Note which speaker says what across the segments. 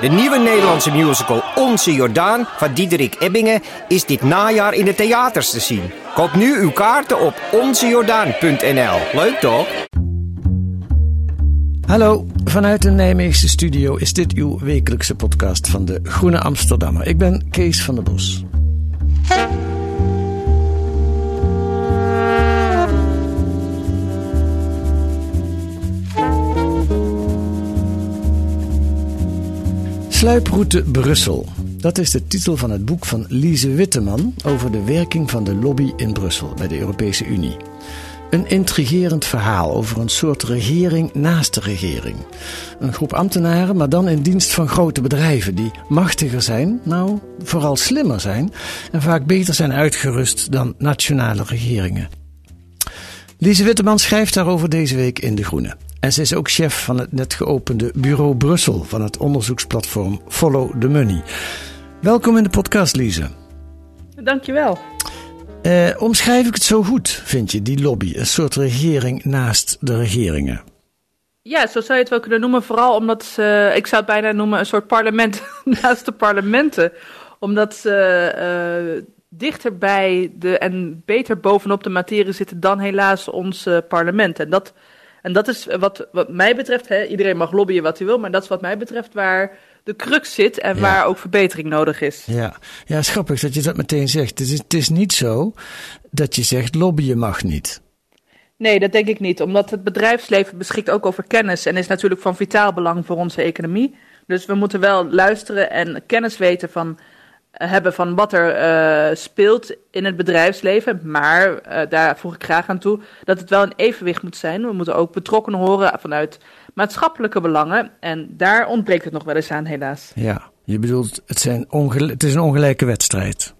Speaker 1: De nieuwe Nederlandse musical Onze Jordaan van Diederik Ebbingen is dit najaar in de theaters te zien. Koop nu uw kaarten op onzejordaan.nl. Leuk toch?
Speaker 2: Hallo, vanuit de Nijmeegse studio is dit uw wekelijkse podcast van de Groene Amsterdammer. Ik ben Kees van der Bos. Sluiproute Brussel. Dat is de titel van het boek van Lise Witteman over de werking van de lobby in Brussel bij de Europese Unie. Een intrigerend verhaal over een soort regering naast de regering. Een groep ambtenaren, maar dan in dienst van grote bedrijven die machtiger zijn, nou, vooral slimmer zijn en vaak beter zijn uitgerust dan nationale regeringen. Lise Witteman schrijft daarover deze week in De Groene. En ze is ook chef van het net geopende Bureau Brussel van het onderzoeksplatform Follow the Money. Welkom in de podcast, Lise.
Speaker 3: Dankjewel.
Speaker 2: Eh, omschrijf ik het zo goed, vind je, die lobby? Een soort regering naast de regeringen.
Speaker 3: Ja, zo zou je het wel kunnen noemen. Vooral omdat ze, ik zou het bijna noemen, een soort parlement naast de parlementen. Omdat ze eh, dichter bij de en beter bovenop de materie zitten dan helaas ons parlement. En dat, en dat is wat, wat mij betreft, hè, iedereen mag lobbyen wat hij wil, maar dat is wat mij betreft waar de crux zit en
Speaker 2: Ja.
Speaker 3: waar ook verbetering nodig is.
Speaker 2: Ja, ja grappig dat je dat meteen zegt. Het is, het is niet zo dat je zegt lobbyen mag niet.
Speaker 3: Nee, dat denk ik niet. Omdat het bedrijfsleven beschikt ook over kennis en is natuurlijk van vitaal belang voor onze economie. Dus we moeten wel luisteren en kennis weten van, hebben van wat er eh, speelt in het bedrijfsleven. Maar eh, daar voeg ik graag aan toe dat het wel een evenwicht moet zijn. We moeten ook betrokken horen vanuit maatschappelijke belangen. En daar ontbreekt het nog wel eens aan, helaas.
Speaker 2: Ja, je bedoelt, het, zijn het is een ongelijke wedstrijd.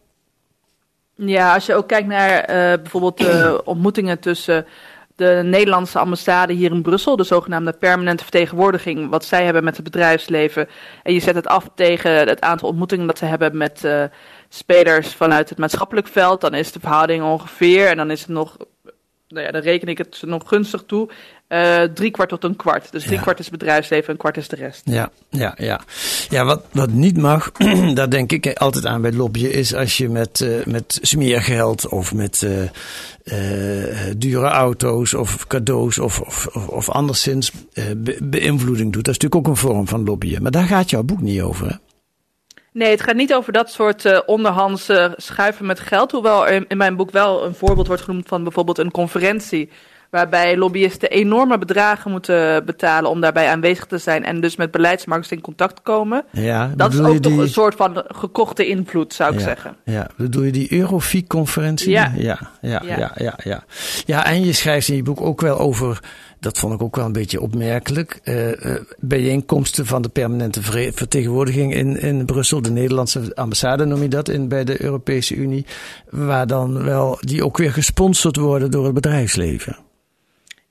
Speaker 3: Ja, als je ook kijkt naar eh, bijvoorbeeld de ontmoetingen tussen de Nederlandse ambassade hier in Brussel, de zogenaamde permanente vertegenwoordiging, wat zij hebben met het bedrijfsleven. En je zet het af tegen het aantal ontmoetingen dat ze hebben met eh, spelers vanuit het maatschappelijk veld, dan is de verhouding ongeveer, en dan is het nog, nou ja, dan reken ik het nog gunstig toe, eh drie kwart tot een kwart. Dus drie
Speaker 2: Ja.
Speaker 3: kwart is bedrijfsleven en een kwart is de rest.
Speaker 2: Ja, ja, ja. Ja, wat, wat niet mag, daar denk ik altijd aan bij lobbyen, is als je met, eh, met smeergeld of met eh, dure auto's of cadeaus of, of, of, of anderszins be- beïnvloeding doet. Dat is natuurlijk ook een vorm van lobbyen. Maar daar gaat jouw boek niet over, hè?
Speaker 3: Nee, het gaat niet over dat soort eh onderhands schuiven met geld. Hoewel in, in mijn boek wel een voorbeeld wordt genoemd van bijvoorbeeld een conferentie. Waarbij lobbyisten enorme bedragen moeten betalen om daarbij aanwezig te zijn. En dus met beleidsmakers in contact te komen.
Speaker 2: Ja,
Speaker 3: Dat is ook toch een soort van gekochte invloed, zou ik
Speaker 2: ja,
Speaker 3: zeggen.
Speaker 2: Ja, bedoel je die Eurofiek-conferentie?
Speaker 3: Ja.
Speaker 2: Ja, ja, ja,
Speaker 3: Ja.
Speaker 2: ja, en je schrijft in je boek ook wel over, dat vond ik ook wel een beetje opmerkelijk, eh, eh, bijeenkomsten van de permanente vertegenwoordiging in, in Brussel, de Nederlandse ambassade noem je dat, in, bij de Europese Unie, waar dan wel, die ook weer gesponsord worden door het bedrijfsleven.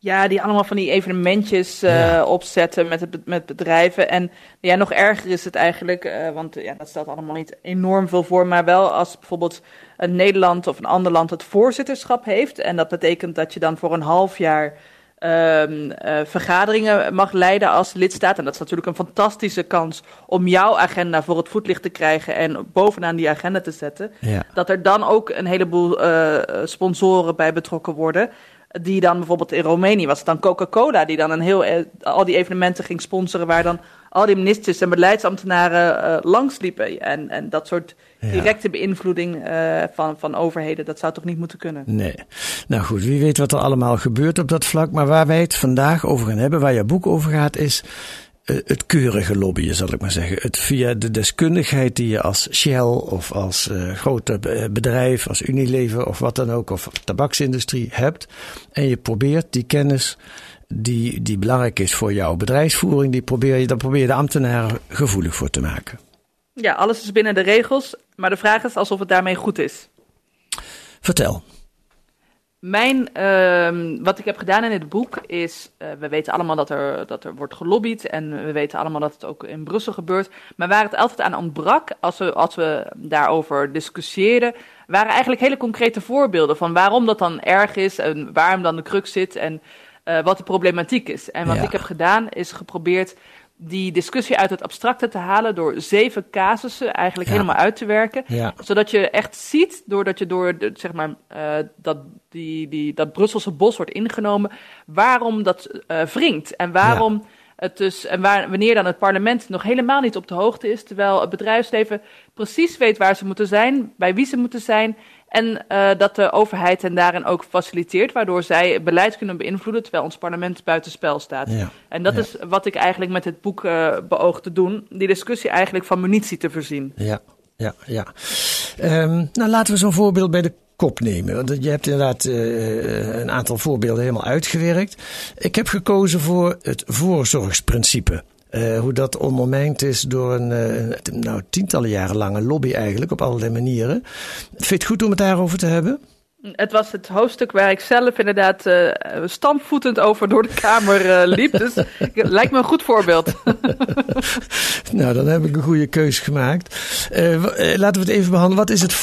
Speaker 3: Ja, die allemaal van die evenementjes eh,
Speaker 2: Ja.
Speaker 3: opzetten met, het, met bedrijven. En ja, nog erger is het eigenlijk, eh, want ja, dat stelt allemaal niet enorm veel voor. Maar wel als bijvoorbeeld een Nederland of een ander land het voorzitterschap heeft. En dat betekent dat je dan voor een half jaar ehm, eh, vergaderingen mag leiden als lidstaat. En dat is natuurlijk een fantastische kans om jouw agenda voor het voetlicht te krijgen en bovenaan die agenda te zetten.
Speaker 2: Ja.
Speaker 3: Dat er dan ook een heleboel sponsoren bij betrokken worden. Die dan bijvoorbeeld in Roemenië was het dan Coca-Cola, die dan een heel, eh, al die evenementen ging sponsoren, waar dan al die ministers en beleidsambtenaren eh langsliepen. En, en dat soort
Speaker 2: Ja.
Speaker 3: directe beïnvloeding eh, van, van overheden, dat zou toch niet moeten kunnen?
Speaker 2: Nee. Nou goed, wie weet wat er allemaal gebeurt op dat vlak. Maar waar wij het vandaag over gaan hebben, waar je boek over gaat, is het keurige lobbyen, zal ik maar zeggen. Het via de deskundigheid die je als Shell of als eh grote eh, bedrijf, als Unilever of wat dan ook, of tabaksindustrie hebt. En je probeert die kennis die, die belangrijk is voor jouw bedrijfsvoering, die probeer je, daar probeer je de ambtenaren gevoelig voor te maken.
Speaker 3: Ja, alles is binnen de regels, maar de vraag is alsof het daarmee goed is.
Speaker 2: Vertel.
Speaker 3: Mijn, ehm, wat ik heb gedaan in het boek is, uh, we weten allemaal dat er, dat er wordt gelobbyd en we weten allemaal dat het ook in Brussel gebeurt. Maar waar het altijd aan ontbrak, als we, als we daarover discussieerden, waren eigenlijk hele concrete voorbeelden van waarom dat dan erg is en waarom dan de crux zit en uh, wat de problematiek is. En wat
Speaker 2: Ja.
Speaker 3: ik heb gedaan is geprobeerd die discussie uit het abstracte te halen door zeven casussen eigenlijk
Speaker 2: Ja.
Speaker 3: helemaal uit te werken
Speaker 2: Ja.
Speaker 3: zodat je echt ziet, doordat je door de, zeg maar, eh, dat, die, die, dat Brusselse bos wordt ingenomen, waarom dat eh wringt. En waarom het dus, en waar, wanneer dan het parlement nog helemaal niet op de hoogte is, terwijl het bedrijfsleven precies weet waar ze moeten zijn, bij wie ze moeten zijn. En eh, dat de overheid hen daarin ook faciliteert, waardoor zij beleid kunnen beïnvloeden, terwijl ons parlement buitenspel staat.
Speaker 2: Ja.
Speaker 3: En dat
Speaker 2: Ja.
Speaker 3: is wat ik eigenlijk met het boek eh beoog te doen, die discussie eigenlijk van munitie te voorzien.
Speaker 2: Ja, ja, ja. Ehm, nou, laten we zo'n voorbeeld bij de kop nemen. Want je hebt inderdaad eh, een aantal voorbeelden helemaal uitgewerkt. Ik heb gekozen voor het voorzorgsprincipe. Eh, hoe dat ondermijnd is door een, eh, een nou, tientallen jaren lange lobby eigenlijk op allerlei manieren. Vind je het goed om het daarover te hebben?
Speaker 3: Het was het hoofdstuk waar ik zelf inderdaad eh stampvoetend over door de kamer liep. Dus het lijkt me een goed voorbeeld.
Speaker 2: Nou, dan heb ik een goede keus gemaakt. Laten we het even behandelen. Wat is het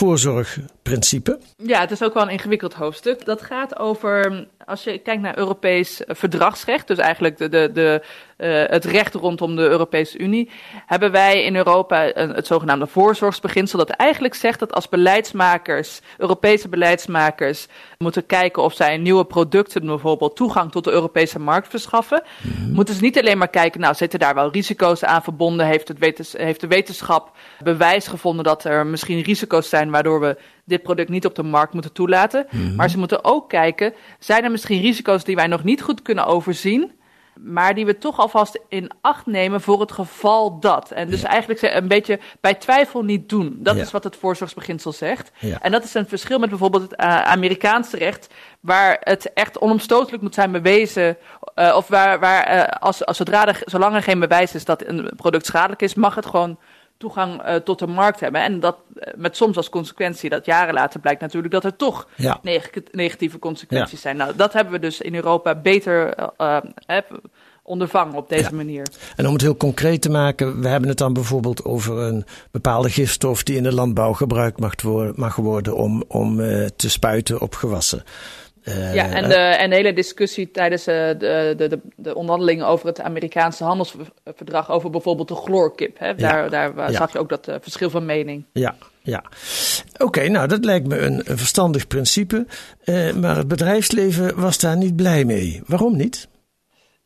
Speaker 2: voorzorgprincipe?
Speaker 3: Ja, het is ook wel een ingewikkeld hoofdstuk. Dat gaat over, als je kijkt naar Europees verdragsrecht, dus eigenlijk de, de, de, eh, het recht rondom de Europese Unie, hebben wij in Europa een, het zogenaamde voorzorgsbeginsel. Dat eigenlijk zegt dat als beleidsmakers, Europese beleidsmakers, moeten kijken of zij nieuwe producten, bijvoorbeeld toegang tot de Europese markt verschaffen, moeten ze niet alleen maar kijken, nou zitten daar wel risico's aan verbonden, heeft, het wetens, heeft de wetenschap bewijs gevonden dat er misschien risico's zijn waardoor we dit product niet op de markt moeten toelaten. Maar ze moeten ook kijken, zijn er misschien risico's die wij nog niet goed kunnen overzien, maar die we toch alvast in acht nemen voor het geval dat. En dus eigenlijk ze- een beetje bij twijfel niet doen. Dat
Speaker 2: Ja.
Speaker 3: is wat het voorzorgsbeginsel zegt.
Speaker 2: Ja.
Speaker 3: En dat is een verschil met bijvoorbeeld het eh, Amerikaanse recht, waar het echt onomstotelijk moet zijn bewezen, eh, of waar, waar eh, als, als zodra er, zolang er geen bewijs is dat een product schadelijk is, mag het gewoon toegang eh, tot de markt hebben. En dat eh, met soms als consequentie dat jaren later blijkt natuurlijk dat er toch
Speaker 2: Ja.
Speaker 3: neg- negatieve consequenties zijn. Nou, dat hebben we dus in Europa beter eh, ondervangen op deze
Speaker 2: Ja.
Speaker 3: manier.
Speaker 2: En om het heel concreet te maken, we hebben het dan bijvoorbeeld over een bepaalde gifstof die in de landbouw gebruikt mag worden, mag worden om, om te spuiten op gewassen. Eh,
Speaker 3: Ja, en de, en de hele discussie tijdens eh, de, de, de, de onderhandelingen over het Amerikaanse handelsverdrag over bijvoorbeeld de chloorkip. Hè? Daar, daar
Speaker 2: Ja.
Speaker 3: zag je ook dat eh, verschil van mening.
Speaker 2: Ja, ja. Oké, nou dat lijkt me een, een verstandig principe. Eh, maar het bedrijfsleven was daar niet blij mee. Waarom niet?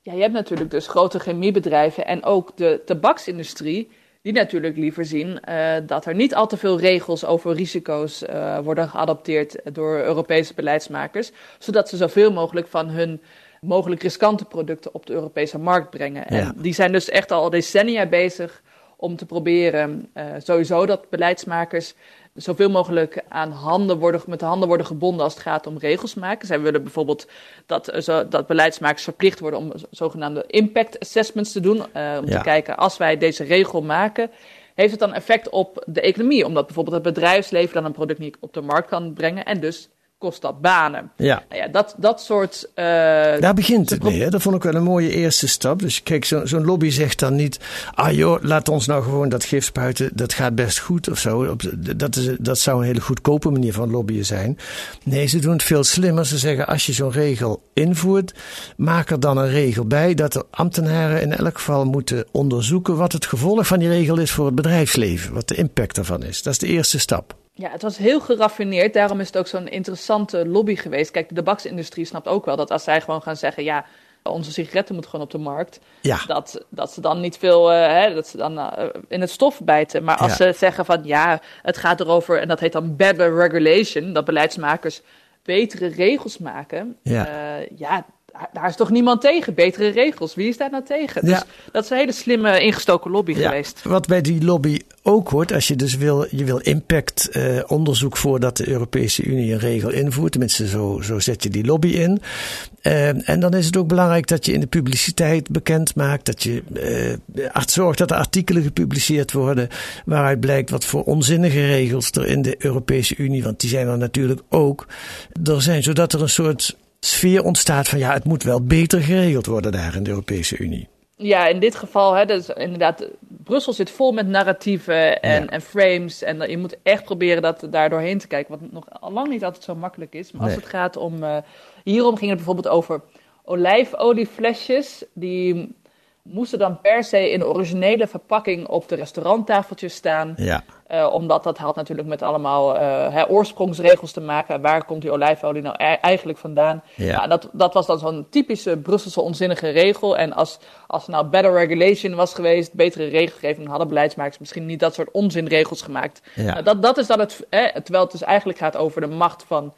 Speaker 3: Ja, je hebt natuurlijk dus grote chemiebedrijven en ook de tabaksindustrie, die natuurlijk liever zien eh, dat er niet al te veel regels over risico's eh, worden geadopteerd door Europese beleidsmakers, zodat ze zoveel mogelijk van hun mogelijk riskante producten op de Europese markt brengen.
Speaker 2: Ja.
Speaker 3: En die zijn dus echt al decennia bezig om te proberen eh, sowieso dat beleidsmakers zoveel mogelijk aan handen worden, met de handen worden gebonden als het gaat om regels maken. Zij willen bijvoorbeeld dat, eh, zo, dat beleidsmakers verplicht worden om zo- zogenaamde impact assessments te doen. eh, om
Speaker 2: Ja.
Speaker 3: te kijken, als wij deze regel maken, heeft het dan effect op de economie? Omdat bijvoorbeeld het bedrijfsleven dan een product niet op de markt kan brengen en dus kost dat banen.
Speaker 2: Ja.
Speaker 3: Nou ja, dat, dat soort... eh,
Speaker 2: Daar begint het mee. Hè? Dat vond ik wel een mooie eerste stap. Dus kijk, zo- zo'n lobby zegt dan niet... ah joh, laat ons nou gewoon dat gif spuiten. Dat gaat best goed of zo. Dat, is, dat zou een hele goedkope manier van lobbyen zijn. Nee, ze doen het veel slimmer. Ze zeggen, als je zo'n regel invoert... maak er dan een regel bij... dat de ambtenaren in elk geval moeten onderzoeken... wat het gevolg van die regel is voor het bedrijfsleven. Wat de impact daarvan is. Dat is de eerste stap.
Speaker 3: Ja, het was heel geraffineerd. Daarom is het ook zo'n interessante lobby geweest. Kijk, de tabaksindustrie snapt ook wel dat als zij gewoon gaan zeggen: ja, onze sigaretten moeten gewoon op de markt.
Speaker 2: Ja.
Speaker 3: Dat, dat ze dan niet veel, eh, hè, dat ze dan eh, in het stof bijten. Maar als
Speaker 2: Ja.
Speaker 3: ze zeggen van ja, het gaat erover, en dat heet dan better regulation, dat beleidsmakers betere regels maken.
Speaker 2: Ja.
Speaker 3: eh, ja daar is toch niemand tegen? Betere regels. Wie is daar nou tegen?
Speaker 2: Ja.
Speaker 3: Dus dat is een hele slimme ingestoken lobby
Speaker 2: Ja,
Speaker 3: geweest.
Speaker 2: Wat bij die lobby ook hoort, als je dus wil, je wil impact eh, onderzoek voordat de Europese Unie een regel invoert. Tenminste, zo, zo zet je die lobby in. Eh, en dan is het ook belangrijk dat je in de publiciteit bekend maakt. Dat je eh, zorgt dat er artikelen gepubliceerd worden. waaruit blijkt wat voor onzinnige regels er in de Europese Unie. Want die zijn er natuurlijk ook. Er zijn, zodat er een soort sfeer ontstaat van ja, het moet wel beter geregeld worden daar in de Europese Unie.
Speaker 3: Ja, in dit geval, hè, dus inderdaad, Brussel zit vol met narratieven en,
Speaker 2: Ja.
Speaker 3: en frames. En je moet echt proberen dat, daar doorheen te kijken, wat nog lang niet altijd zo makkelijk is. Maar als het gaat om, eh, hierom ging het bijvoorbeeld over olijfolieflesjes. Die moesten dan per se in de originele verpakking op de restauranttafeltjes staan.
Speaker 2: Ja.
Speaker 3: Eh, omdat dat had natuurlijk met allemaal hè, oorsprongsregels te maken. Waar komt die olijfolie nou e- eigenlijk vandaan?
Speaker 2: Ja.
Speaker 3: Nou, dat, dat was dan zo'n typische Brusselse onzinnige regel. En als, als nou better regulation was geweest, betere regelgeving, hadden beleidsmakers misschien niet dat soort onzinregels gemaakt.
Speaker 2: Ja.
Speaker 3: Nou, dat, dat is dan het, hè, terwijl het dus eigenlijk gaat over de macht van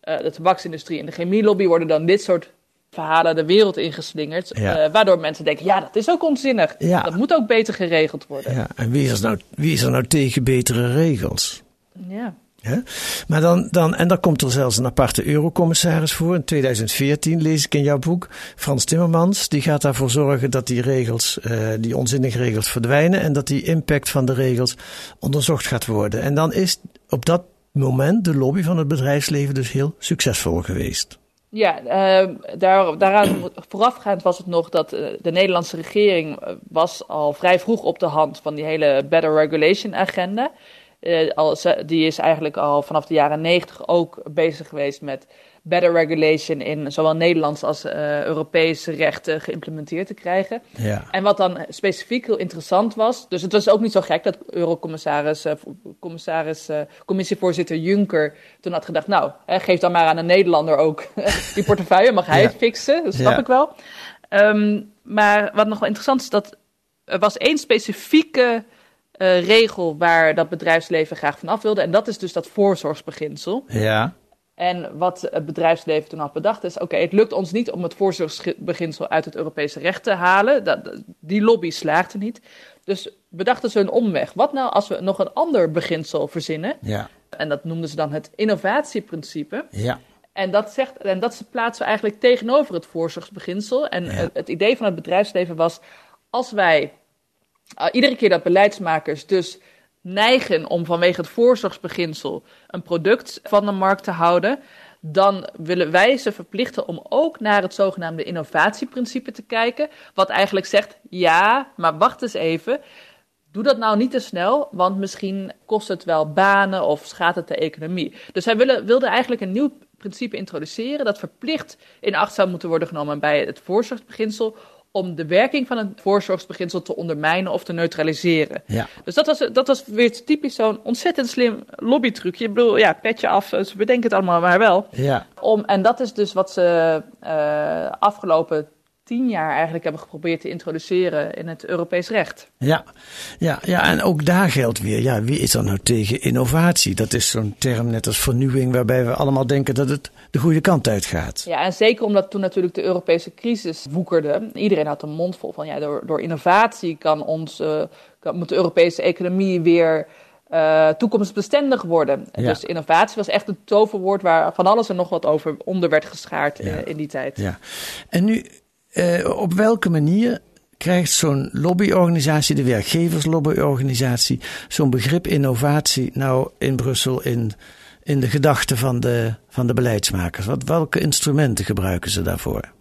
Speaker 3: eh, de tabaksindustrie en de chemielobby, worden dan dit soort verhalen de wereld ingeslingerd.
Speaker 2: Ja.
Speaker 3: eh, waardoor mensen denken, ja, dat is ook onzinnig.
Speaker 2: Ja.
Speaker 3: Dat moet ook beter geregeld worden.
Speaker 2: Ja, en wie is er nou, wie is er nou tegen betere regels?
Speaker 3: ja.
Speaker 2: Hè? Maar dan, dan, en dan komt er zelfs een aparte eurocommissaris voor. In 2014 lees ik in jouw boek. Frans Timmermans, die gaat daarvoor zorgen dat die regels, eh, die onzinnige regels verdwijnen. En dat die impact van de regels onderzocht gaat worden. En dan is op dat moment de lobby van het bedrijfsleven dus heel succesvol geweest.
Speaker 3: Ja, eh, daar, daaraan voorafgaand was het nog dat eh, de Nederlandse regering eh, was al vrij vroeg op de hand van die hele Better Regulation agenda. Eh, al, die is eigenlijk al vanaf de jaren negentig ook bezig geweest met better regulation in zowel Nederlands als eh Europese rechten geïmplementeerd te krijgen.
Speaker 2: Ja.
Speaker 3: En wat dan specifiek heel interessant was, dus het was ook niet zo gek dat Eurocommissaris, eh, commissaris, eh, commissievoorzitter Juncker toen had gedacht, nou, hè, geef dan maar aan een Nederlander ook die portefeuille, mag hij
Speaker 2: Ja.
Speaker 3: het fixen, dat snap
Speaker 2: Ja.
Speaker 3: ik wel. Ehm, maar wat nog wel interessant is, dat er was één specifieke regel waar dat bedrijfsleven graag van af wilde, en dat is dus dat voorzorgsbeginsel.
Speaker 2: Ja.
Speaker 3: En wat het bedrijfsleven toen had bedacht is: oké, het lukt ons niet om het voorzorgsbeginsel uit het Europese recht te halen. Dat, die lobby slaagde niet. Dus bedachten ze een omweg. Wat nou als we nog een ander beginsel verzinnen?
Speaker 2: Ja.
Speaker 3: En dat noemden ze dan het innovatieprincipe.
Speaker 2: Ja.
Speaker 3: En dat, zegt, en dat plaatsen we eigenlijk tegenover het voorzorgsbeginsel. En het, het idee van het bedrijfsleven was: als wij uh, iedere keer dat beleidsmakers dus neigen om vanwege het voorzorgsbeginsel een product van de markt te houden, dan willen wij ze verplichten om ook naar het zogenaamde innovatieprincipe te kijken. Wat eigenlijk zegt: ja, maar wacht eens even. Doe dat nou niet te snel, want misschien kost het wel banen of schaadt het de economie. Dus zij willen, wilden eigenlijk een nieuw principe introduceren dat verplicht in acht zou moeten worden genomen bij het voorzorgsbeginsel om de werking van het voorzorgsbeginsel te ondermijnen of te neutraliseren.
Speaker 2: Ja.
Speaker 3: Dus dat was, dat was weer typisch zo'n ontzettend slim lobbytrucje. Ik bedoel, ja, petje af, ze bedenken het allemaal maar wel.
Speaker 2: Ja.
Speaker 3: Om, en dat is dus wat ze uh, afgelopen tien jaar eigenlijk hebben geprobeerd te introduceren in het Europees recht.
Speaker 2: Ja, ja, ja, en ook daar geldt weer, ja, wie is er nou tegen innovatie? Dat is zo'n term net als vernieuwing, waarbij we allemaal denken dat het de goede kant uitgaat.
Speaker 3: Ja, en zeker omdat toen natuurlijk de Europese crisis woekerde. Iedereen had een mond vol van, ja, door, door innovatie kan, ons, uh, kan, moet de Europese economie weer uh, toekomstbestendig worden. Ja. Dus innovatie was echt een toverwoord waar van alles en nog wat over onder werd geschaard ja. uh, in die tijd.
Speaker 2: Ja, en nu... Uh, op welke manier krijgt zo'n lobbyorganisatie, de werkgeverslobbyorganisatie, zo'n begrip innovatie nou in Brussel in, in de gedachten van de, van de beleidsmakers? Wat, welke instrumenten gebruiken ze daarvoor?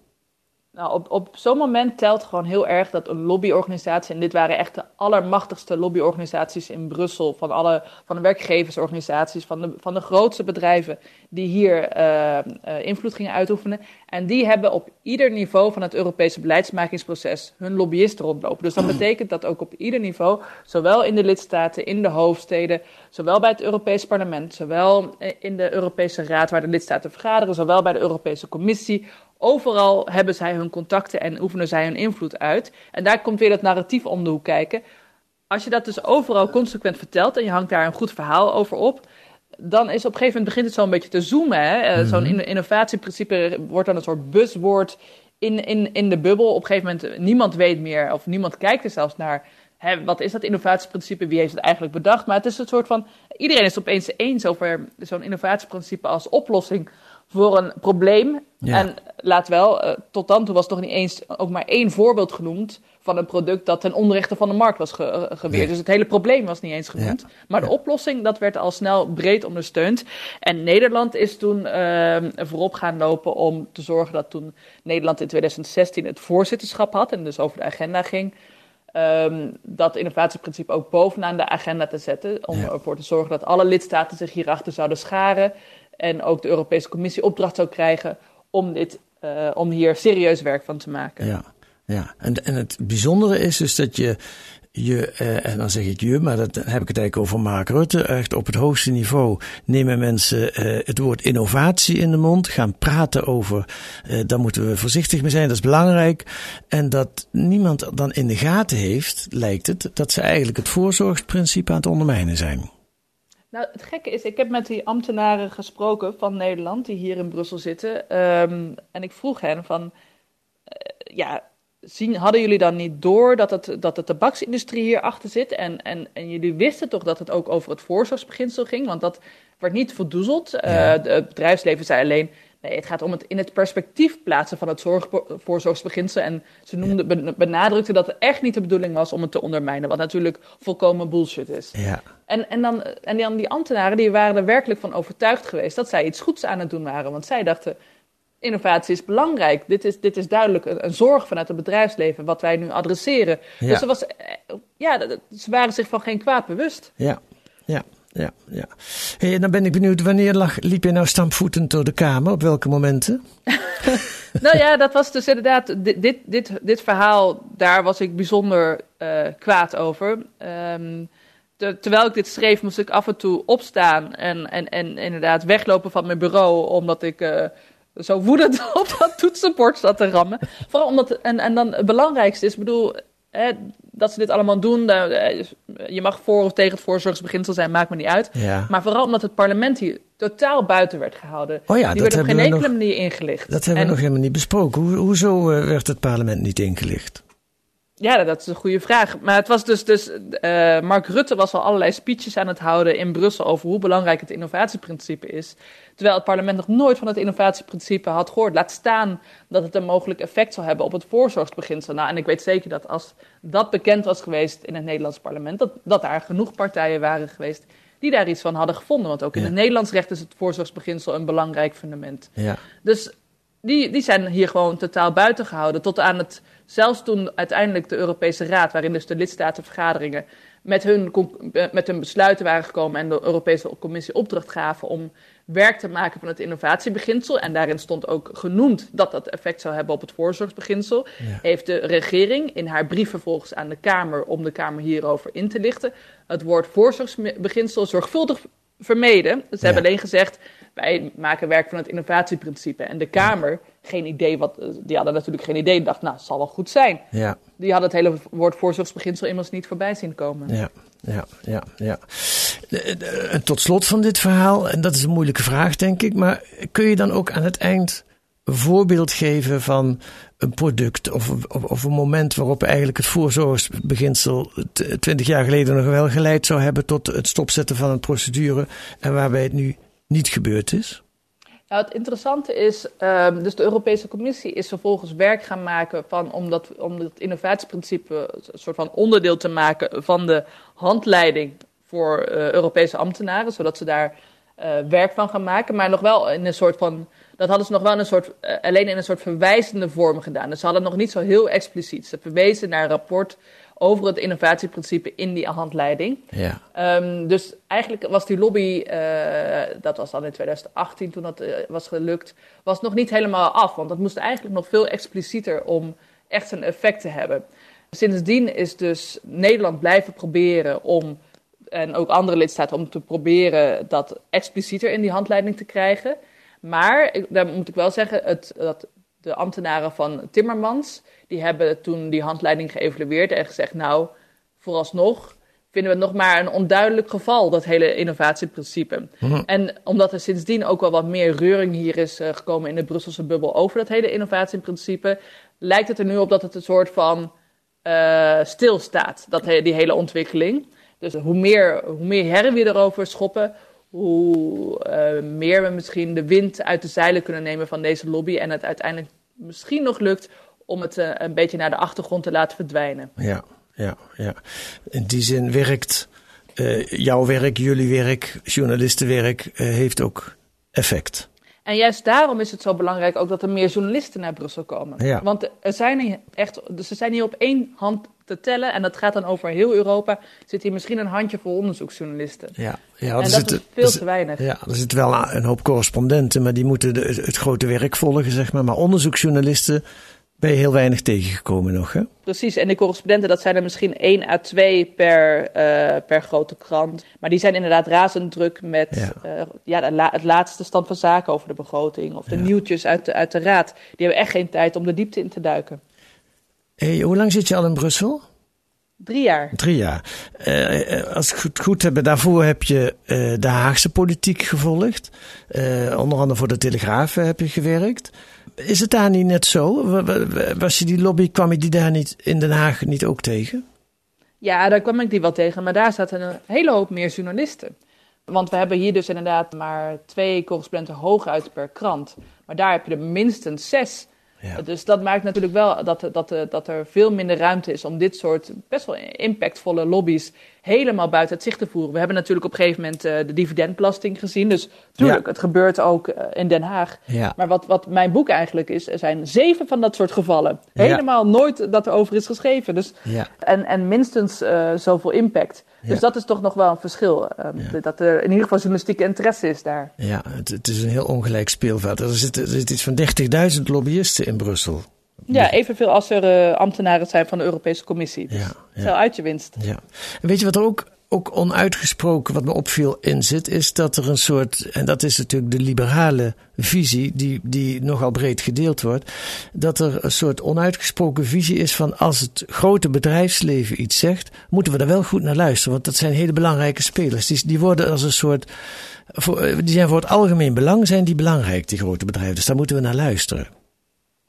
Speaker 3: Nou, op, op zo'n moment telt gewoon heel erg dat een lobbyorganisatie, en dit waren echt de allermachtigste lobbyorganisaties in Brussel, van, alle, van de werkgeversorganisaties, van de, van de grootste bedrijven die hier uh, uh, invloed gingen uitoefenen. En die hebben op ieder niveau van het Europese beleidsmakingsproces hun lobbyisten rondlopen. Dus dat betekent dat ook op ieder niveau, zowel in de lidstaten, in de hoofdsteden, zowel bij het Europees Parlement, zowel in de Europese Raad waar de lidstaten vergaderen, zowel bij de Europese Commissie, Overal hebben zij hun contacten en oefenen zij hun invloed uit. En daar komt weer dat narratief om de hoek kijken. Als je dat dus overal consequent vertelt en je hangt daar een goed verhaal over op, dan is op een gegeven moment begint het zo een beetje te zoomen. Hè? Eh, Zo'n
Speaker 2: Mhm.
Speaker 3: in- innovatieprincipe wordt dan een soort buzzwoord in, in, in de bubbel. Op een gegeven moment, niemand weet meer, of niemand kijkt er zelfs naar. Hè, wat is dat innovatieprincipe? Wie heeft het eigenlijk bedacht? Maar het is een soort van. Iedereen is het opeens eens over zo'n innovatieprincipe als oplossing voor een probleem.
Speaker 2: Ja.
Speaker 3: En laat wel, eh, tot dan toe was nog niet eens ook maar één voorbeeld genoemd van een product dat ten onrechte van de markt was ge- eh, geweerd.
Speaker 2: Nee.
Speaker 3: Dus het hele probleem was niet eens genoemd. Maar de oplossing, dat werd al snel breed ondersteund. En Nederland is toen eh, voorop gaan lopen om te zorgen dat toen Nederland in 2016 het voorzitterschap had en dus over de agenda ging. ehm, dat innovatieprincipe ook bovenaan de agenda te zetten. Om
Speaker 2: Ja.
Speaker 3: ervoor te zorgen dat alle lidstaten zich hierachter zouden scharen. En ook de Europese Commissie opdracht zou krijgen om, dit, eh, om hier serieus werk van te maken.
Speaker 2: Ja, ja. En, en het bijzondere is dus dat je, je eh, en dan zeg ik je, maar dat heb ik het eigenlijk over Mark Rutte, echt op het hoogste niveau nemen mensen eh, het woord innovatie in de mond, gaan praten over, eh, daar moeten we voorzichtig mee zijn, dat is belangrijk. En dat niemand dan in de gaten heeft, lijkt het, dat ze eigenlijk het voorzorgsprincipe aan het ondermijnen zijn.
Speaker 3: Nou, het gekke is, ik heb met die ambtenaren gesproken van Nederland die hier in Brussel zitten. Ehm, en ik vroeg hen van, eh, ja, zien, hadden jullie dan niet door dat, het, dat de tabaksindustrie hier achter zit? En, en, en jullie wisten toch dat het ook over het voorzorgsbeginsel ging? Want dat werd niet verdoezeld. Eh,
Speaker 2: Ja.
Speaker 3: het bedrijfsleven zei alleen, nee, het gaat om het in het perspectief plaatsen van het zorg, voorzorgsbeginsel. En ze noemde, ben- benadrukte dat het echt niet de bedoeling was om het te ondermijnen. Wat natuurlijk volkomen bullshit is.
Speaker 2: Ja,
Speaker 3: En, en, dan, en dan die ambtenaren die waren er werkelijk van overtuigd geweest dat zij iets goeds aan het doen waren. Want zij dachten, innovatie is belangrijk. Dit is, dit is duidelijk een, een zorg vanuit het bedrijfsleven wat wij nu adresseren.
Speaker 2: Ja.
Speaker 3: Dus er was, eh, ja, ze waren zich van geen kwaad bewust.
Speaker 2: ja, ja. Ja, ja. Hey, dan ben ik benieuwd, wanneer lag, liep je nou stampvoetend door de Kamer? Op welke momenten?
Speaker 3: nou ja, dat was dus inderdaad, dit, dit, dit, verhaal, daar was ik bijzonder eh, kwaad over. Ehm, te- terwijl ik dit schreef, moest ik af en toe opstaan en, en, en inderdaad weglopen van mijn bureau, omdat ik eh, zo woedend op dat toetsenbord zat te rammen. Vooral omdat, en, en dan het belangrijkste is, ik bedoel, dat ze dit allemaal doen, eh, je mag voor of tegen het voorzorgsbeginsel zijn, maakt me niet uit.
Speaker 2: Ja.
Speaker 3: Maar vooral omdat het parlement hier totaal buiten werd gehouden.
Speaker 2: Oh ja,
Speaker 3: Die
Speaker 2: dat
Speaker 3: werd op
Speaker 2: hebben
Speaker 3: geen
Speaker 2: we
Speaker 3: enkele
Speaker 2: nog-
Speaker 3: manier ingelicht.
Speaker 2: Dat hebben we nog helemaal niet besproken. Hoe, hoezo eh, werd het parlement niet ingelicht?
Speaker 3: Ja, dat is een goede vraag. Maar het was dus, dus eh, Mark Rutte was al allerlei speeches aan het houden in Brussel over hoe belangrijk het innovatieprincipe is. Terwijl het parlement nog nooit van het innovatieprincipe had gehoord. Laat staan dat het een mogelijk effect zal hebben op het voorzorgsbeginsel. Nou, en ik weet zeker dat als dat bekend was geweest in het Nederlands parlement, dat, dat daar genoeg partijen waren geweest die daar iets van hadden gevonden. Want ook in
Speaker 2: Ja.
Speaker 3: het Nederlands recht is het voorzorgsbeginsel een belangrijk fundament.
Speaker 2: Ja,
Speaker 3: Dus die, die zijn hier gewoon totaal buiten gehouden. Tot aan het, zelfs toen uiteindelijk de Europese Raad, waarin dus de lidstatenvergaderingen met hun, eh, met hun besluiten waren gekomen en de Europese Commissie opdracht gaven om werk te maken van het innovatiebeginsel. En daarin stond ook genoemd dat dat effect zou hebben op het voorzorgsbeginsel.
Speaker 2: Ja.
Speaker 3: Heeft de regering in haar brief vervolgens aan de Kamer, om de Kamer hierover in te lichten, het woord voorzorgsbeginsel zorgvuldig vermeden. Ze hebben alleen gezegd, wij maken werk van het innovatieprincipe. En de Kamer, geen idee wat, die hadden natuurlijk geen idee. Dacht, nou, het zal wel goed zijn.
Speaker 2: ja,
Speaker 3: Die hadden het hele woord voorzorgsbeginsel immers niet voorbij zien komen.
Speaker 2: ja, ja, ja. ja. Eh, eh, tot slot van dit verhaal, en dat is een moeilijke vraag denk ik, maar kun je dan ook aan het eind een voorbeeld geven van een product of, of, of een moment waarop eigenlijk het voorzorgsbeginsel twintig jaar geleden nog wel geleid zou hebben tot het stopzetten van een procedure en waarbij het nu niet gebeurd is?
Speaker 3: Nou, het interessante is, ehm, dus de Europese Commissie is vervolgens werk gaan maken van, om, dat, om het innovatieprincipe een soort van onderdeel te maken van de handleiding voor eh, Europese ambtenaren, zodat ze daar eh, werk van gaan maken, maar nog wel in een soort van, dat hadden ze nog wel in een soort, eh, alleen in een soort verwijzende vorm gedaan. Dus ze hadden nog niet zo heel expliciet. Ze verwezen naar een rapport over het innovatieprincipe in die handleiding.
Speaker 2: Ja,
Speaker 3: Ehm, dus eigenlijk was die lobby, eh, dat was dan in 2018 toen dat eh, was gelukt, was nog niet helemaal af. Want dat moest eigenlijk nog veel explicieter om echt een effect te hebben. Sindsdien is dus Nederland blijven proberen om, en ook andere lidstaten, om te proberen dat explicieter in die handleiding te krijgen. Maar, daar moet ik wel zeggen, het, dat de ambtenaren van Timmermans, die hebben toen die handleiding geëvalueerd en gezegd, nou, vooralsnog vinden we het nog maar een onduidelijk geval, dat hele innovatieprincipe.
Speaker 2: Mhm.
Speaker 3: En omdat er sindsdien ook wel wat meer reuring hier is eh, gekomen in de Brusselse bubbel over dat hele innovatieprincipe, lijkt het er nu op dat het een soort van eh, stilstaat, dat, he- die hele ontwikkeling. Dus hoe meer, hoe meer herren we erover schoppen, hoe eh, meer we misschien de wind uit de zeilen kunnen nemen van deze lobby en het uiteindelijk misschien nog lukt om het eh, een beetje naar de achtergrond te laten verdwijnen.
Speaker 2: Ja, ja, ja. In die zin werkt eh, jouw werk, jullie werk, journalistenwerk, heeft ook effect.
Speaker 3: En juist daarom is het zo belangrijk ook dat er meer journalisten naar Brussel komen.
Speaker 2: Ja.
Speaker 3: Want er zijn echt, dus ze zijn hier op één hand te tellen en dat gaat dan over heel Europa. Zit hier misschien een handjevol onderzoeksjournalisten.
Speaker 2: Ja, ja
Speaker 3: en dat
Speaker 2: zitten-
Speaker 3: is veel te
Speaker 2: zit-
Speaker 3: weinig.
Speaker 2: Ja, er zit wel een hoop correspondenten, maar die moeten de, het grote werk volgen, zeg maar. Maar onderzoeksjournalisten ben je heel weinig tegengekomen nog, hè?
Speaker 3: Precies, en de correspondenten, dat zijn er misschien één à twee per, eh, per grote krant. Maar die zijn inderdaad razend druk met
Speaker 2: Ja.
Speaker 3: la- het laatste stand van zaken over de begroting. Of de nieuwtjes uit de, uit de raad. Die hebben echt geen tijd om de diepte in te duiken.
Speaker 2: Hey, hoe lang zit je al in Brussel?
Speaker 3: Drie jaar.
Speaker 2: Drie jaar. Eh, eh, als ik het goed heb, daarvoor heb je eh, de Haagse politiek gevolgd. Eh, onder andere voor de Telegraaf eh, heb je gewerkt. Is het daar niet net zo? Wa- wa- wa- Was je die lobby, kwam je die daar niet in Den Haag niet ook tegen?
Speaker 3: Ja, daar kwam ik die wel tegen, maar daar zaten een hele hoop meer journalisten. Want we hebben hier dus inderdaad maar twee correspondenten hooguit per krant. Maar daar heb je er minstens zes.
Speaker 2: Ja.
Speaker 3: Dus dat maakt natuurlijk wel dat, dat, dat er veel minder ruimte is om dit soort best wel impactvolle lobby's helemaal buiten het zicht te voeren. We hebben natuurlijk op een gegeven moment eh, de dividendbelasting gezien. Dus tuurlijk,
Speaker 2: Ja.
Speaker 3: het gebeurt ook eh, in Den Haag.
Speaker 2: Ja.
Speaker 3: Maar wat, wat mijn boek eigenlijk is, er zijn zeven van dat soort gevallen.
Speaker 2: Ja.
Speaker 3: Helemaal nooit dat er over is geschreven. Dus en, en minstens eh, zoveel impact. Dus dat is toch nog wel een verschil. ehm, Dat er in ieder geval journalistieke interesse is daar.
Speaker 2: Ja, het, het is een heel ongelijk speelveld. Er zitten, er zitten iets van 30.000 lobbyisten in Brussel.
Speaker 3: Ja, evenveel als er eh, ambtenaren zijn van de Europese Commissie. Dus
Speaker 2: Ja, ja.
Speaker 3: Uit je winst.
Speaker 2: Ja. En weet je wat er ook, ook onuitgesproken, wat me opviel, in zit? Is dat er een soort, en dat is natuurlijk de liberale visie, die, die nogal breed gedeeld wordt. Dat er een soort onuitgesproken visie is van als het grote bedrijfsleven iets zegt, moeten we daar wel goed naar luisteren. Want dat zijn hele belangrijke spelers. Die, die worden als een soort, voor, eh, die zijn voor het algemeen belang, zijn die belangrijk, die grote bedrijven. Dus daar moeten we naar luisteren.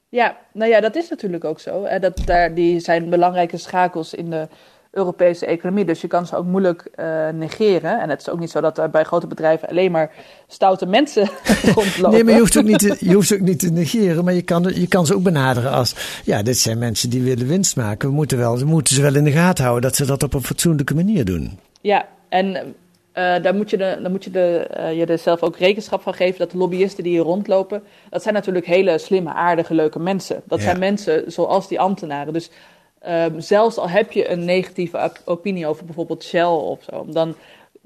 Speaker 3: Ja, nou ja, dat is natuurlijk ook zo. Hè. Dat, daar, die zijn belangrijke schakels in de Europese economie. Dus je kan ze ook moeilijk eh, negeren. En het is ook niet zo dat er bij grote bedrijven alleen maar stoute mensen rondlopen.
Speaker 2: Nee, maar je hoeft, ook niet te, je hoeft ook niet te negeren, maar je kan, je kan ze ook benaderen als, ja, dit zijn mensen die willen winst maken. We moeten, wel, we moeten ze wel in de gaten houden dat ze dat op een fatsoenlijke manier doen.
Speaker 3: Ja, en eh, daar moet je, de, daar moet je, de, eh, je er zelf ook rekenschap van geven dat de lobbyisten die hier rondlopen, dat zijn natuurlijk hele slimme, aardige, leuke mensen. Dat
Speaker 2: Ja.
Speaker 3: zijn mensen zoals die ambtenaren. Dus ehm, zelfs al heb je een negatieve op- opinie over bijvoorbeeld Shell of zo, dan,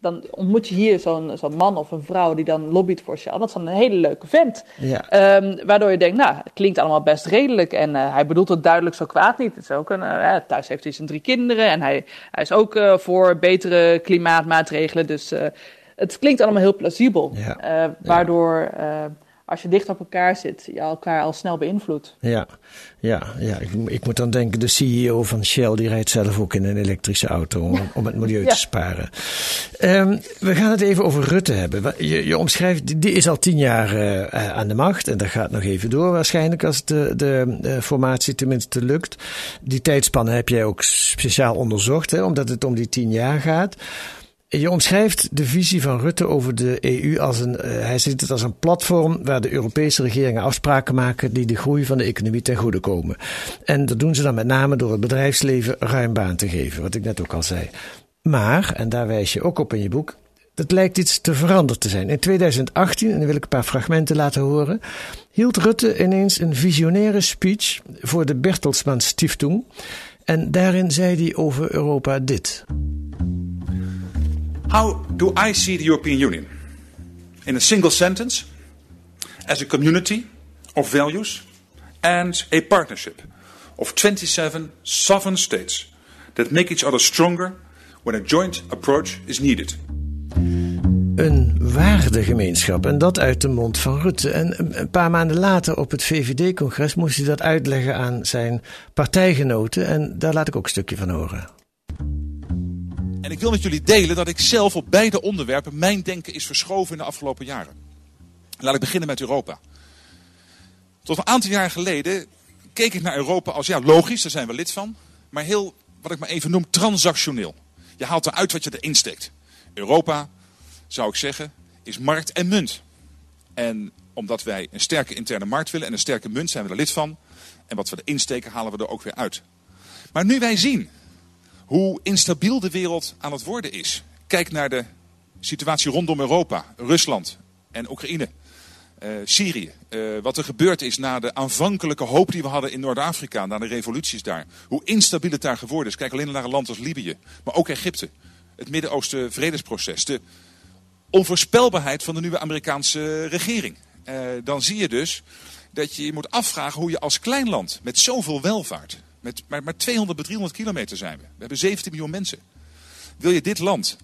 Speaker 3: dan ontmoet je hier zo'n zo'n man of een vrouw die dan lobbyt voor Shell. Dat is dan een hele leuke vent.
Speaker 2: Ja.
Speaker 3: Ehm, waardoor je denkt, nou, het klinkt allemaal best redelijk. En eh, hij bedoelt het duidelijk zo kwaad niet. Het is ook een, eh, thuis heeft hij zijn drie kinderen. En hij, hij is ook eh, voor betere klimaatmaatregelen. Dus het klinkt allemaal heel plausibel.
Speaker 2: Ja.
Speaker 3: Waardoor, als je dicht op elkaar zit, je elkaar al snel beïnvloedt.
Speaker 2: Ja, ja, ja. Ik, ik moet dan denken, de CEO van Shell, die rijdt zelf ook in een elektrische auto om, om het milieu
Speaker 3: Ja.
Speaker 2: te sparen. Ehm, we gaan het even over Rutte hebben. Je, je omschrijft, die- is al tien jaar eh, eh, aan de macht en dat gaat nog even door waarschijnlijk als de, de, eh, formatie tenminste lukt. Die tijdspanne heb jij ook speciaal onderzocht, hè, omdat het om die tien jaar gaat. Je omschrijft de visie van Rutte over de EU als een, eh, hij ziet het als een platform waar de Europese regeringen afspraken maken die de groei van de economie ten goede komen. En dat doen ze dan met name door het bedrijfsleven ruim baan te geven, wat ik net ook al zei. Maar, en daar wijs je ook op in je boek, dat lijkt iets te veranderd te zijn. In 2018, en dan wil ik een paar fragmenten laten horen, hield Rutte ineens een visionaire speech voor de Bertelsmann Stiftung. En daarin zei hij over Europa dit.
Speaker 4: How do I see the European Union? In a single sentence, as a community of values and a partnership of 27 sovereign states that make each other stronger when a joint approach is needed.
Speaker 2: Een waardegemeenschap. En dat uit de mond van Rutte. En een- paar maanden later op het VVD-congres moest hij dat uitleggen aan zijn partijgenoten. En daar laat ik ook een stukje van horen.
Speaker 4: And ik wil met jullie delen dat ik zelf op beide onderwerpen mijn denken is verschoven in de afgelopen jaren. Laat ik beginnen met Europa. Tot een aantal jaar geleden keek ik naar Europa als, ja logisch, daar zijn we lid van, maar heel, wat ik maar even noem, transactioneel. Je haalt eruit wat je erin steekt. Europa, zou ik zeggen, is markt en munt. En omdat wij een sterke interne markt willen en een sterke munt zijn we er lid van. En wat we erin steken halen we er ook weer uit. Maar nu wij zien hoe instabiel de wereld aan het worden is. Kijk naar de situatie rondom Europa, Rusland en Oekraïne. Uh, Syrië. Uh, wat er gebeurd is na de aanvankelijke hoop die we hadden in Noord-Afrika, na de revoluties daar. Hoe instabiel het daar geworden is. Kijk alleen naar een land als Libië, maar ook Egypte. Het Midden-Oosten vredesproces. De onvoorspelbaarheid van de nieuwe Amerikaanse regering. Uh, dan zie je dus dat je je moet afvragen hoe je als klein land met zoveel welvaart, met maar, maar 200 bij 300 kilometer zijn we. We hebben 17 miljoen mensen. Wil je dit land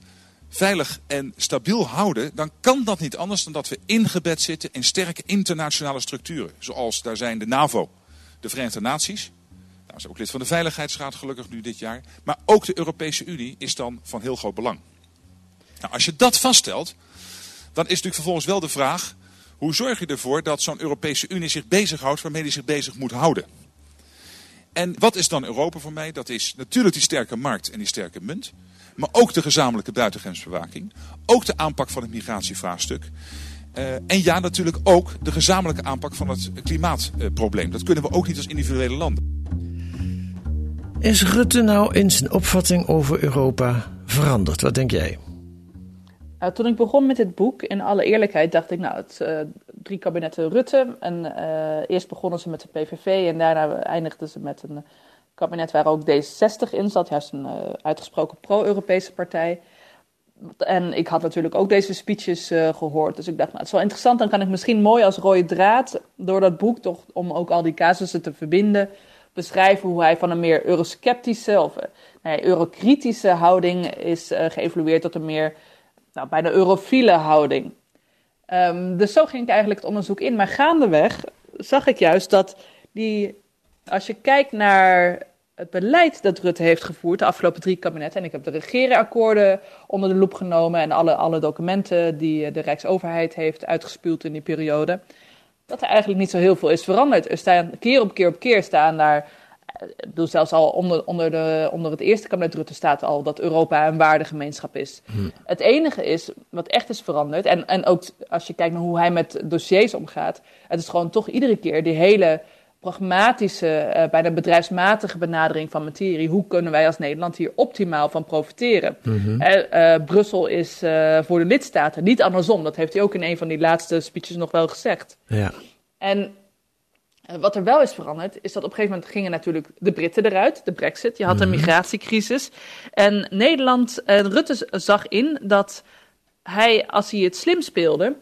Speaker 4: veilig en stabiel houden, dan kan dat niet anders dan dat we ingebed zitten in sterke internationale structuren. Zoals daar zijn de NAVO, de Verenigde Naties. Nou, zijn ook lid van de Veiligheidsraad gelukkig nu dit jaar. Maar ook de Europese Unie is dan van heel groot belang. Nou, als je dat vaststelt, dan is natuurlijk vervolgens wel de vraag... hoe zorg je ervoor dat zo'n Europese Unie zich bezighoudt waarmee die zich bezig moet houden? En wat is dan Europa voor mij? Dat is natuurlijk die sterke markt en die sterke munt. Maar ook de gezamenlijke buitengrensbewaking. Ook de aanpak van het migratievraagstuk. Uh, en ja, natuurlijk ook de gezamenlijke aanpak van het klimaatprobleem. Dat kunnen we ook niet als individuele landen.
Speaker 2: Is Rutte nou in zijn opvatting over Europa veranderd? Wat denk jij?
Speaker 3: Uh, toen ik begon met dit boek, in alle eerlijkheid, dacht ik, nou, het uh, drie kabinetten Rutte. En uh, eerst begonnen ze met de PVV en daarna eindigden ze met een kabinet waar ook D66 in zat, juist een uitgesproken pro-Europese partij. En ik had natuurlijk ook deze speeches gehoord, dus ik dacht, nou, het is wel interessant, dan kan ik misschien mooi als rode draad door dat boek, toch om ook al die casussen te verbinden, beschrijven hoe hij van een meer eurosceptische of nee, eurokritische houding is geëvolueerd tot een meer nou, bijna eurofiele houding. Um, dus zo ging ik eigenlijk het onderzoek in. Maar gaandeweg zag ik juist dat die, als je kijkt naar het beleid dat Rutte heeft gevoerd de afgelopen drie kabinetten, en ik heb de regeerakkoorden onder de loep genomen en alle, alle documenten die de Rijksoverheid heeft uitgespuwd in die periode, dat er eigenlijk niet zo heel veel is veranderd. Er staan keer op keer op keer staan daar ik bedoel, zelfs al onder, onder, de, onder het eerste kabinet Rutte staat al dat Europa een waardegemeenschap is. Hm. Het enige is, wat echt is veranderd, en, en ook als je kijkt naar hoe hij met dossiers omgaat, het is gewoon toch iedere keer die hele pragmatische, uh, bijna bedrijfsmatige benadering van materie. Hoe kunnen wij als Nederland hier optimaal van profiteren? Mm uh, Brussel is voor de lidstaten, niet andersom. Dat heeft hij ook in een van die laatste speeches nog wel gezegd.
Speaker 2: Ja.
Speaker 3: En wat er wel is veranderd, is dat op een gegeven moment gingen natuurlijk de Britten eruit, de Brexit. Je had een mhm. migratiecrisis. En Nederland, uh, Rutte zag in dat hij, als hij het slim speelde,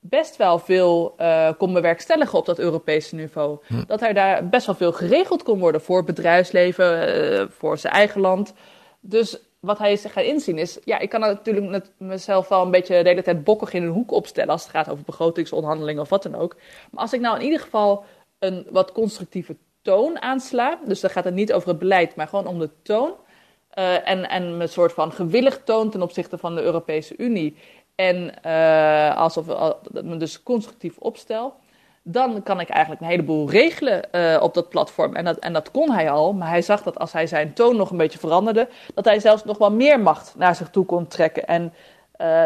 Speaker 3: best wel veel uh, kon bewerkstelligen op dat Europese niveau. Hm. Dat er daar best wel veel geregeld kon worden voor bedrijfsleven, uh, voor zijn eigen land. Dus wat hij zich gaat inzien is, ja, ik kan natuurlijk met mezelf wel een beetje de hele tijd bokkig in een hoek opstellen als het gaat over begrotingsonderhandelingen of wat dan ook. Maar als ik nou in ieder geval een wat constructieve toon aansla. Dus dan gaat het niet over het beleid, maar gewoon om de toon. Uh, en, en een soort van gewillig toon ten opzichte van de Europese Unie. En uh, alsof me dus constructief opstel. Dan kan ik eigenlijk een heleboel regelen uh, op dat platform. En dat, en dat kon hij al. Maar hij zag dat als hij zijn toon nog een beetje veranderde. dat hij zelfs nog wel meer macht naar zich toe kon trekken. En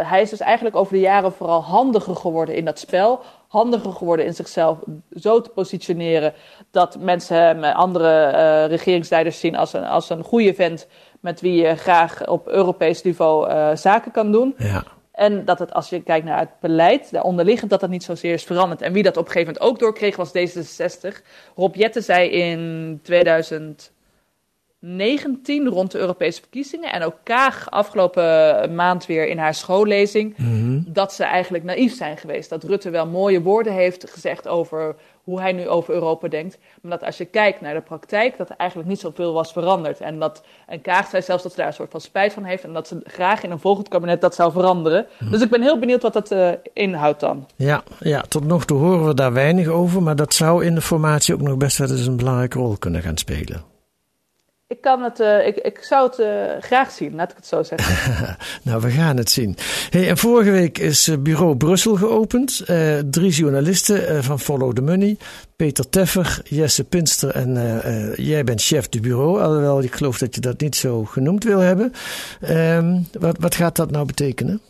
Speaker 3: hij is dus eigenlijk over de jaren vooral handiger geworden in dat spel. Handiger geworden in zichzelf zo te positioneren dat mensen hem, andere uh, regeringsleiders zien als een, als een goede vent met wie je graag op Europees niveau uh, zaken kan doen.
Speaker 2: Ja.
Speaker 3: En dat het, als je kijkt naar het beleid, daaronderliggend, dat dat niet zozeer is veranderd. En wie dat op een gegeven moment ook doorkreeg, was D66. Rob Jette zei in 2000. 19 rond de Europese verkiezingen. En ook Kaag afgelopen maand weer in haar schoollezing.
Speaker 2: Mhm.
Speaker 3: Dat ze eigenlijk naïef zijn geweest. Dat Rutte wel mooie woorden heeft gezegd over hoe hij nu over Europa denkt. Maar dat als je kijkt naar de praktijk, dat er eigenlijk niet zoveel was veranderd. En, dat, en Kaag zei zelfs dat ze daar een soort van spijt van heeft. En dat ze graag in een volgend kabinet dat zou veranderen.
Speaker 2: Mhm.
Speaker 3: Dus ik ben heel benieuwd wat dat uh, inhoudt dan.
Speaker 2: Ja, ja, tot nog toe horen we daar weinig over. Maar dat zou in de formatie ook nog best wel eens een belangrijke rol kunnen gaan spelen.
Speaker 3: Ik, kan het, uh, ik, ik zou het uh, graag zien, laat ik het zo zeggen.
Speaker 2: nou, we gaan het zien. Hey, en vorige week is Bureau Brussel geopend. Uh, drie journalisten van Follow the Money. Peter Teffer, Jesse Pinster en jij bent chef du bureau. Alhoewel, ik geloof dat je dat niet zo genoemd wil hebben. Um, wat, wat gaat dat nou betekenen?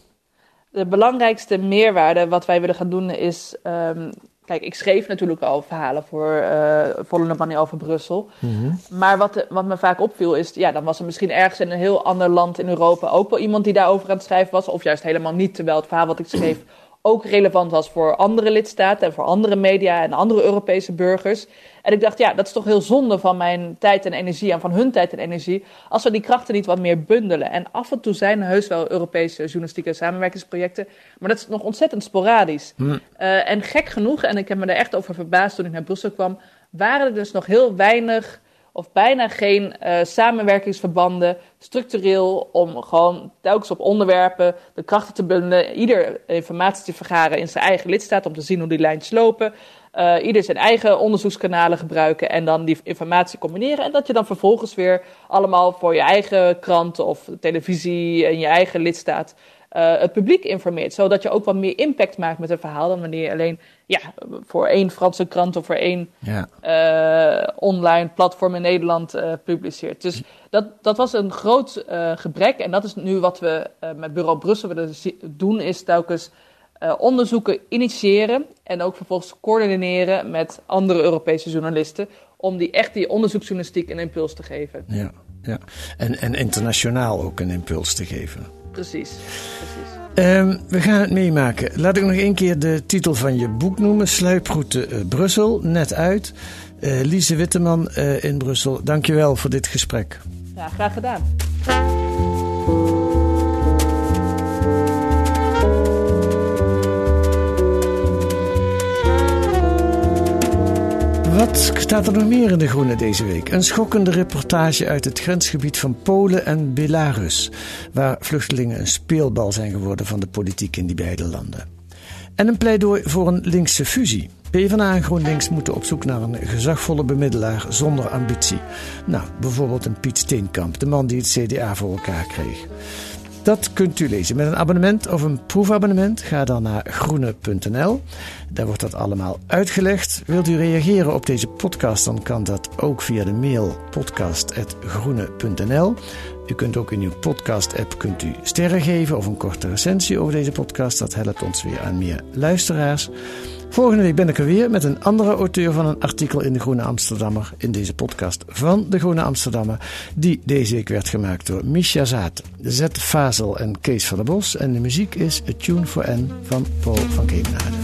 Speaker 3: De belangrijkste meerwaarde wat wij willen gaan doen is um, Kijk, ik schreef natuurlijk al verhalen voor uh, Volle Money over Brussel. Mm Maar wat, wat me vaak opviel is, ja, dan was er misschien ergens in een heel ander land in Europa ook wel iemand die daarover aan het schrijven was. Of juist helemaal niet, terwijl het verhaal wat ik schreef ook relevant was voor andere lidstaten en voor andere media en andere Europese burgers. En ik dacht, ja, dat is toch heel zonde van mijn tijd en energie en van hun tijd en energie, als we die krachten niet wat meer bundelen. En af en toe zijn er heus wel Europese journalistieke samenwerkingsprojecten, maar dat is nog ontzettend sporadisch. Hm. Uh, en gek genoeg, en ik heb me er echt over verbaasd toen ik naar Brussel kwam, waren er dus nog heel weinig of bijna geen uh, samenwerkingsverbanden structureel om gewoon telkens op onderwerpen de krachten te bundelen, ieder informatie te vergaren in zijn eigen lidstaat om te zien hoe die lijntjes lopen, uh, ieder zijn eigen onderzoekskanalen gebruiken en dan die informatie combineren en dat je dan vervolgens weer allemaal voor je eigen krant of televisie in je eigen lidstaat uh, het publiek informeert. Zodat je ook wat meer impact maakt met een verhaal dan wanneer je alleen ja, voor één Franse krant of voor één ja. uh, online platform in Nederland uh, publiceert. Dus dat, dat was een groot gebrek. En dat is nu wat we met Bureau Brussel willen doen, is telkens onderzoeken initiëren en ook vervolgens coördineren met andere Europese journalisten. Om die echt die onderzoeksjournalistiek een impuls te geven.
Speaker 2: Ja, ja. En, en internationaal ook een impuls te geven.
Speaker 3: Precies. precies.
Speaker 2: Um, we gaan het meemaken. Laat ik nog één keer de titel van je boek noemen: Sluiproute uh, Brussel, net uit. Uh, Lise Witteman uh, in Brussel, dankjewel voor dit gesprek.
Speaker 3: Ja, graag gedaan.
Speaker 2: Wat staat er nog meer in de Groene deze week? Een schokkende reportage uit het grensgebied van Polen en Belarus, waar vluchtelingen een speelbal zijn geworden van de politiek in die beide landen. En een pleidooi voor een linkse fusie. PvdA en GroenLinks moeten op zoek naar een gezagvolle bemiddelaar zonder ambitie. Nou, bijvoorbeeld een Piet Steenkamp, de man die het CDA voor elkaar kreeg. Dat kunt u lezen met een abonnement of een proefabonnement. Ga dan naar groene.nl. Daar wordt dat allemaal uitgelegd. Wilt u reageren op deze podcast, dan kan dat ook via de mail podcast.groene.nl. U kunt ook in uw podcast-app kunt u sterren geven of een korte recensie over deze podcast. Dat helpt ons weer aan meer luisteraars. Volgende week ben ik er weer met een andere auteur van een artikel in de Groene Amsterdammer. In deze podcast van de Groene Amsterdammer. Die deze week werd gemaakt door Misha Zaat, Zet Fazel en Kees van der Bos. En de muziek is A Tune for N van Paul van Kemenade.